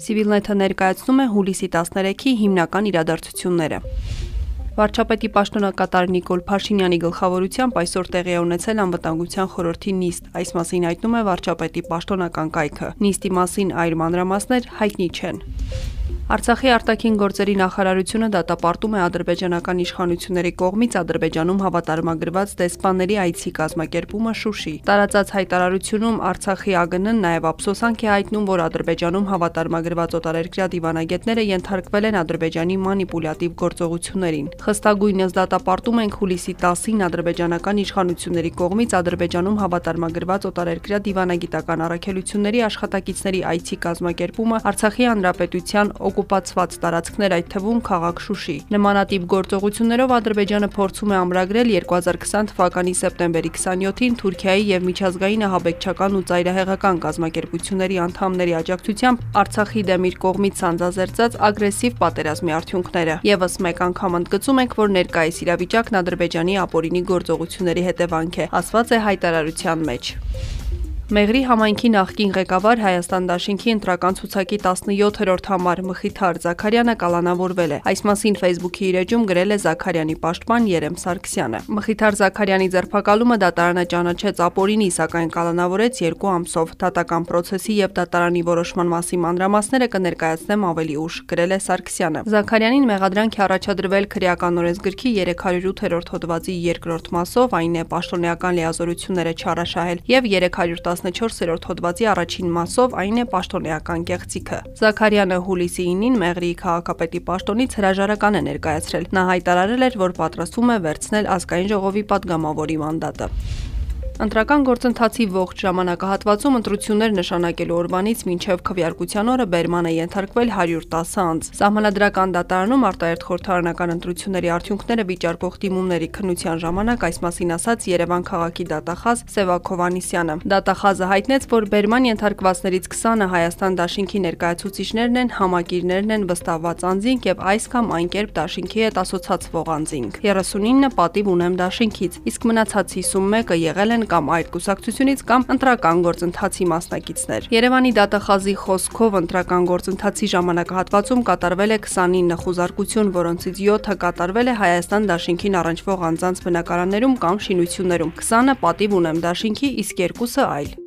Civilnet-ը ներկայացնում է հուլիսի 13-ի հիմնական իրադարձությունները։ Վարչապետի պաշտոնակատար Նիկոլ Փաշինյանի գլխավորությամբ այսօր տեղի ունեցել անվտանգության խորհրդի նիստ։ Այս մասին հայտնում է վարչապետի պաշտոնական կայքը։ Նիստի մասին այլ մանրամասներ հայտնի չեն։ Արցախի արտաքին գործերի նախարարությունը դատապարտում է ադրբեջանական իշխանությունների կողմից Ադրբեջանում հավատարմագրված դեսպանների այցի կազմակերպումը Շուշի։ Տարածած հայտարարությունում Արցախի ԱԳՆ-ն նաև ափսոսանք է հայտնում, որ Ադրբեջանում հավատարմագրված օտարերկրյա դիվանագետները ենթարկվել են Ադրբեջանի մանիպուլյատիվ գործողություններին։ Խստագույնս դատապարտում ենք հուլիսի 10-ին ադրբեջանական իշխանությունների կողմից Ադրբեջանում հավատարմագրված օտարերկրյա դիվանագիտական առաքելությունների աշխատակիցների այցի կազմակերպումը Արցախի հանրապետության օկուպացված տարածքներ, այդ թվում քաղաք Շուշի։ Նմանատիպ գործողություններով Ադրբեջանը փորձում է ամրագրել 2020 թվականի սեպտեմբերի 27-ին Թուրքիայի եւ միջազգային ահաբեկչական ու ծայրահեղական կազմակերպությունների անդամների աջակցությամբ Արցախի դեմ իր կողմից սանձազերծած ագրեսիվ պատերազմի արդյունքները։ Եվս մեկ անգամ ընդգծում ենք, որ ներկայիս իրավիճակն Ադրբեջանի ապօրինի գործողությունների հետևանք է, ասված է հայտարարության մեջ։ Մեղրի համայնքի նախկին ղեկավար Հայաստան Դաշինքի ընտրական ցուցակի 17-րդ համար Մխիթար Զաքարյանը կալանավորվել է։ Այս մասին Facebook-ի իր էջում գրել է Զաքարյանի պաշտպան Երեմ Սարգսյանը։ Մխիթար Զաքարյանի ձերբակալումը դատարանը ճանաչեց ապօրինի, սակայն կալանավորեց 2 ամսով։ Դատական process-ի եւ դատարանի որոշման մասի մանրամասները կներկայացնեմ ավելի ուշ, գրել է Սարգսյանը։ Զաքարյանին մեղադրանք է առաջադրվել քրեական օրենսգրքի 308-րդ հոդվածի երկրորդ մասով, այն է պաշտոնեական լիազորությունները չարաշահել եւ 310 14-րդ հոդվածի առաջին մասով այն է պաշտոնեական կեղծիքը։ Զաքարյանը հուլիսի 9-ին Մեղրիի քաղաքապետի պաշտոնից հրաժարական է ներկայացրել։ Նա հայտարարել էր, որ պատրաստվում է վերցնել ազգային ժողովի падգամավորի մանդատը։ Ընտրական գործընթացի ողջ ժամանակահատվածում ընտրություններ նշանակելու օրվանից մինչև քվեարկության օրը բերման է ենթարկվել 110 անձ։ Սահմանադրական դատարանում արտահերթ խորհրդարանական ընտրությունների արդյունքները վիճարկող դիմումների քննության ժամանակ այս մասին ասաց Երևան քաղաքի դատախազ Սևակ Հովանիսյանը։ Դատախազը հայտնեց, որ բերման ենթարկվածներից 20-ը Հայաստան Դաշինքի ներկայացուցիչներն են, համակիրներն են վստահված անձինք եւ այս կամ այն կերպ Դաշինքի հետ ասոցացվող անձինք։ 39-ը պատիվ ունեմ Դաշինքից, իսկ մնացած 51-ը եղել են կամ այդ կուսակցությունից կամ ընտրական գործընթացի մասնակիցներ։ Երևանի դատախազի խոսքով ընտրական գործընթացի ժամանակահատվածում կատարվել է 29 խուզարկություն, որոնցից 7-ը կատարվել է Հայաստան Դաշինքին առնչվող անձանց բնակարաններում կամ շինություններում, 20-ը պատիվ ունեմ Դաշինքի, իսկ երկուսը այլ։